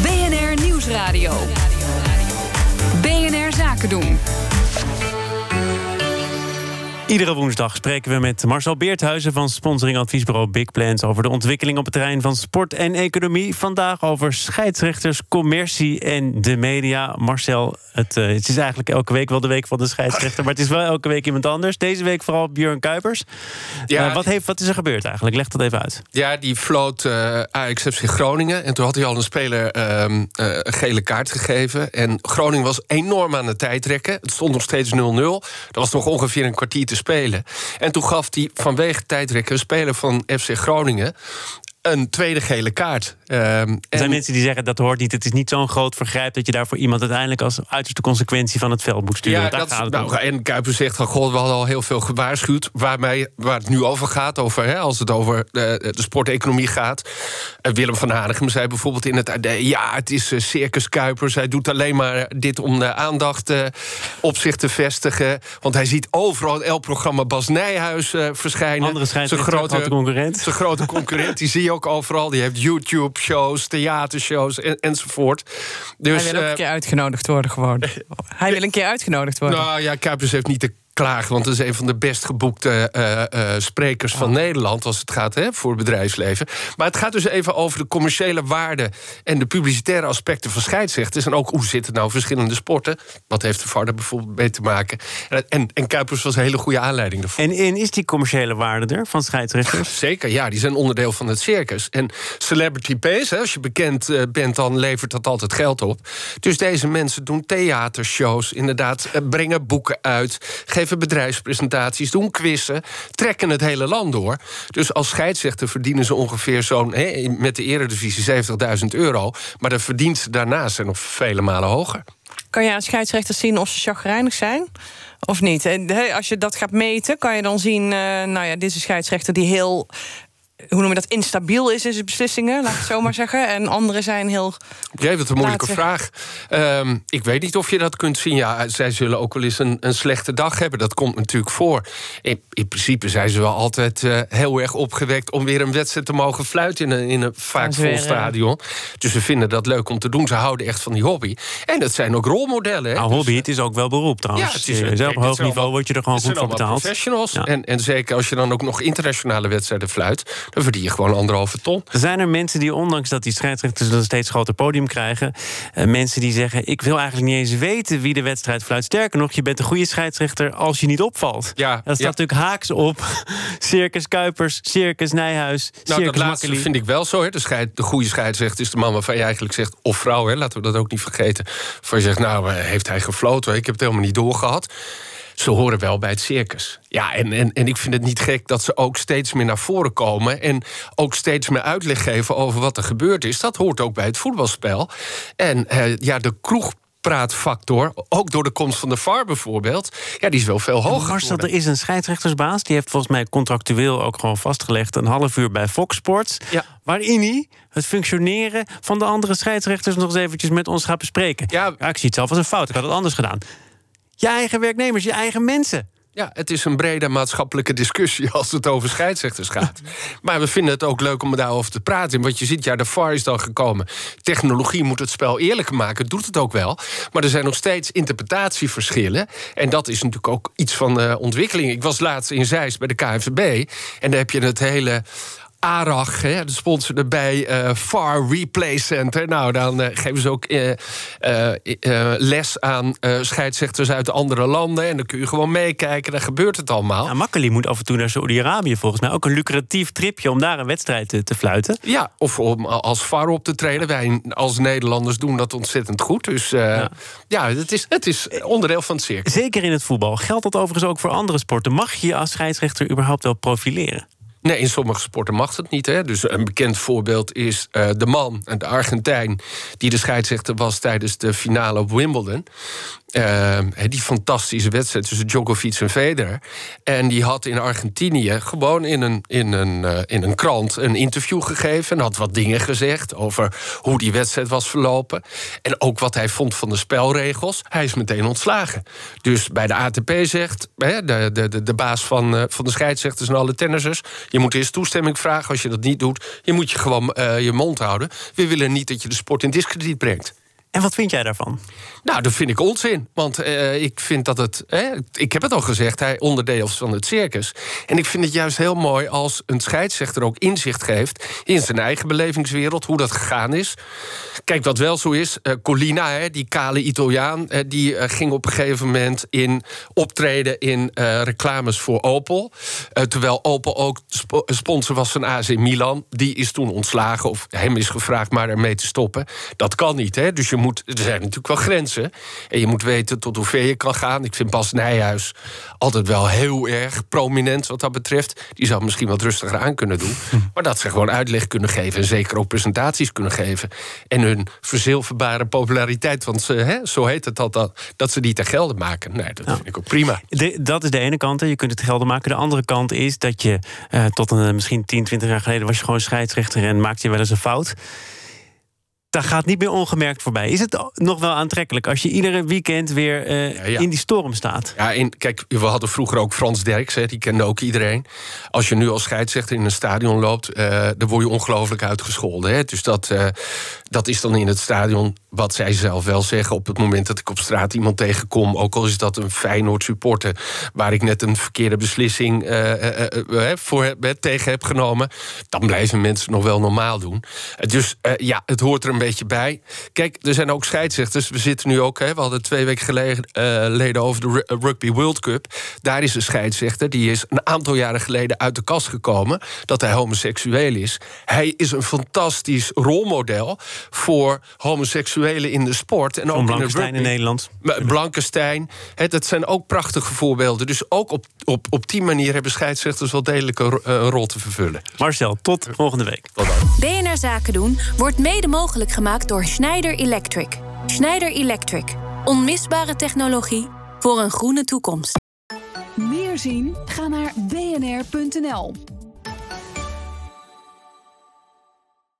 BNR Nieuwsradio. BNR Zaken doen. Iedere woensdag spreken we met Marcel Beerthuizen van sponsoringadviesbureau Big Plans over de ontwikkeling op het terrein van sport en economie. Vandaag over scheidsrechters, commercie en de media. Marcel, het, uh, het, is eigenlijk elke week wel de week van de scheidsrechter, maar het is wel elke week iemand anders. Deze week vooral Björn Kuipers. Ja, uh, wat, heeft, wat is er gebeurd eigenlijk? Leg dat even uit. Ja, die floot uh, Ajax FC Groningen en toen had hij al een speler ehm, een gele kaart gegeven. En Groningen was enorm aan het tijdrekken. Het stond nog steeds 0-0. Er was nog ongeveer een kwartier te spelen. En toen gaf hij vanwege tijdrekken een speler van FC Groningen een tweede gele kaart. Um, er zijn mensen die zeggen dat hoort niet. Het is niet zo'n groot vergrijp dat je daarvoor iemand uiteindelijk als uiterste consequentie van het veld moet sturen. Ja, dat, gaat het nou, en Kuiper zegt van god, we hadden al heel veel gewaarschuwd. Waar, mij, waar het nu over gaat, over, hè, als het over de, de sporteconomie gaat. Uh, Willem van Hanegem zei bijvoorbeeld in het AD... ja, het is uh, Circus Kuipers. Hij doet alleen maar dit om de aandacht op zich te vestigen. Want hij ziet overal elk programma Bas Nijhuis verschijnen. Andere zijn grote concurrent. Zijn grote concurrent, die zie je ook overal. Die heeft YouTube-shows, theatershows en, enzovoort. Dus, Hij wil ook een keer uitgenodigd worden gewoon. Hij wil een keer uitgenodigd worden. Nou ja, Kuipers heeft niet de klagen. Want het is een van de best geboekte uh, uh, sprekers van oh. Nederland als het gaat hè, voor het bedrijfsleven. Maar het gaat dus even over de commerciële waarde en de publicitaire aspecten van scheidsrechters. En ook hoe zitten nou verschillende sporten. Wat heeft de VAR bijvoorbeeld mee te maken? En, en Kuipers was een hele goede aanleiding daarvoor. En, en is die commerciële waarde er van scheidsrechters? Zeker, ja. Die zijn onderdeel van het circus. En celebrity pays, hè, als je bekend uh, bent, dan levert dat altijd geld op. Dus deze mensen doen theatershows, inderdaad, brengen boeken uit geven bedrijfspresentaties, doen quizzen, trekken het hele land door. Dus als scheidsrechter verdienen ze ongeveer zo'n, met de eredivisie 70.000 euro. Maar de verdiensten daarnaast zijn nog vele malen hoger. Kan je aan scheidsrechters zien of ze chagrijnig zijn? Of niet? Als je dat gaat meten, kan je dan zien... Uh, nou ja, dit is een scheidsrechter die heel hoe noem je dat, instabiel is in zijn beslissingen, laat ik het zo maar zeggen. En anderen zijn heel. Jij hebt een moeilijke vraag. Um, ik weet niet of je dat kunt zien. Ja, zij zullen ook wel eens een, een slechte dag hebben. Dat komt natuurlijk voor. In, in principe zijn ze wel altijd uh, heel erg opgewekt om weer een wedstrijd te mogen fluiten in een, in een vaak vol stadion. Dus ze vinden dat leuk om te doen. Ze houden echt van die hobby. En dat zijn ook rolmodellen. Nou, hobby, dus, het is ook wel beroep trouwens. Ja, het is, het, op hoog niveau word je er gewoon goed voor betaald. professionals. Ja. En, en zeker als je dan ook nog internationale wedstrijden fluit dan verdien je gewoon anderhalve ton. Zijn er mensen die, ondanks dat die scheidsrechters een steeds groter podium krijgen, uh, mensen die zeggen: Ik wil eigenlijk niet eens weten wie de wedstrijd fluit. Sterker nog, je bent een goede scheidsrechter als je niet opvalt. Ja, dat staat natuurlijk haaks op. Circus Kuipers, Circus Nijhuis. Nou, dat laatste vind ik wel zo. Hè. De, scheid, de goede scheidsrechter is de man waarvan je eigenlijk zegt, of vrouw, hè, laten we dat ook niet vergeten. Van je zegt, nou, eh, heeft hij gefloten? Ik heb het helemaal niet doorgehad ze horen wel bij het circus. Ja, en, en, en ik vind het niet gek dat ze ook steeds meer naar voren komen. En ook steeds meer uitleg geven over wat er gebeurd is. Dat hoort ook bij het voetbalspel. En eh, ja, de kroeg praatfactor, ook door de komst van de VAR bijvoorbeeld, ja, die is wel veel hoger. Marcel, er is een scheidsrechtersbaas, die heeft volgens mij contractueel ook gewoon vastgelegd een half uur bij Fox Sports, ja. waarin hij het functioneren van de andere scheidsrechters nog eens eventjes met ons gaat bespreken. Ja. ja ik zie het zelf als een fout, ik had het anders gedaan je eigen werknemers, je eigen mensen. Ja, het is een brede maatschappelijke discussie als het over scheidsrechters gaat. maar we vinden het ook leuk om daarover te praten. Want je ziet, ja, de VAR is dan gekomen. Technologie moet het spel eerlijker maken, doet het ook wel. Maar er zijn nog steeds interpretatieverschillen. En dat is natuurlijk ook iets van de ontwikkeling. Ik was laatst in Zeist bij de KNVB. En daar heb je het hele ARAG, hè, de sponsor erbij, uh, Far Replay Center. Nou, dan uh, geven ze ook uh, les aan scheidsrechters uit andere landen. En dan kun je gewoon meekijken, dan gebeurt het allemaal. Ja, Makkeli moet af en toe naar Saudi-Arabië volgens mij. Ook een lucratief tripje om daar een wedstrijd te, te fluiten. Ja, of om als VAR op te treden. Wij als Nederlanders doen dat ontzettend goed. Dus ja, ja het, is, het is onderdeel van het circus. Zeker in het voetbal. Geldt dat overigens ook voor andere sporten? Mag je als scheidsrechter überhaupt wel profileren? Nee, in sommige sporten mag het niet. Hè. Dus een bekend voorbeeld is uh, de man, de Argentijn... die de scheidsrechter was tijdens de finale op Wimbledon. Uh, die fantastische wedstrijd tussen Djokovic en Federer. En die had in Argentinië gewoon in een, in, een, in een krant een interview gegeven. En had wat dingen gezegd over hoe die wedstrijd was verlopen. En ook wat hij vond van de spelregels. Hij is meteen ontslagen. Dus bij de ATP zegt hè, de, de, de, de baas van, van de scheidsrechters en alle tennissers... Je moet eerst toestemming vragen. Als je dat niet doet, je moet je gewoon uh, je mond houden. We willen niet dat je de sport in discrediet brengt. En wat vind jij daarvan? Nou, dat vind ik onzin. Want uh, ik vind dat het. ik heb het al gezegd, hij onderdeel van het circus. En ik vind het juist heel mooi als een scheidsrechter ook inzicht geeft in zijn eigen belevingswereld, hoe dat gegaan is. Kijk, wat wel zo is, uh, Colina, hè, die kale Italiaan, uh, die ging op een gegeven moment in optreden in reclames voor Opel. terwijl Opel ook sp sponsor was van AC Milan. Die is toen ontslagen, of hem is gevraagd maar ermee te stoppen. Dat kan niet, hè? Dus je moet, er zijn natuurlijk wel grenzen. En je moet weten tot hoe ver je kan gaan. Ik vind Bas Nijhuis altijd wel heel erg prominent wat dat betreft. Die zou misschien wat rustiger aan kunnen doen. Hm. Maar dat ze gewoon uitleg kunnen geven. En zeker ook presentaties kunnen geven. En hun verzilverbare populariteit, want ze, hè, zo heet het dat, dat ze die ter gelde maken. Nee, dat vind ik ook prima. dat is de ene kant, je kunt het gelden maken. De andere kant is dat je uh, tot een, misschien 10, 20 jaar geleden was je gewoon scheidsrechter en maakte je wel eens een fout dat gaat niet meer ongemerkt voorbij. Is het nog wel aantrekkelijk als je iedere weekend weer uh, in die storm staat? Ja, in, kijk, we hadden vroeger ook Frans Derks, hè, die kende ook iedereen. Als je nu als scheidsrechter in een stadion loopt, uh, dan word je ongelooflijk uitgescholden. Hè? Dus dat, uh, dat is dan in het stadion wat zij zelf wel zeggen. Op het moment dat ik op straat iemand tegenkom, ook al is dat een Feyenoord supporter, waar ik net een verkeerde beslissing voor, tegen heb genomen, dan blijven mensen nog wel normaal doen. dus ja, het hoort er een beetje bij. Kijk, er zijn ook scheidsrechters. We zitten nu ook, hè, we hadden twee weken geleden, over de Rugby World Cup. Daar is een scheidsrechter, die is een aantal jaren geleden uit de kast gekomen dat hij homoseksueel is. Hij is een fantastisch rolmodel voor homoseksuelen in de sport. En ook in, de in Nederland. Blankenstein. Het, dat zijn ook prachtige voorbeelden. Dus ook op, op, op die manier hebben scheidsrechters wel degelijk een rol te vervullen. Marcel, tot volgende week. Tot dan. BNR Zaken doen wordt mede mogelijk gemaakt door Schneider Electric. Schneider Electric. Onmisbare technologie voor een groene toekomst. Meer zien? Ga naar bnr.nl.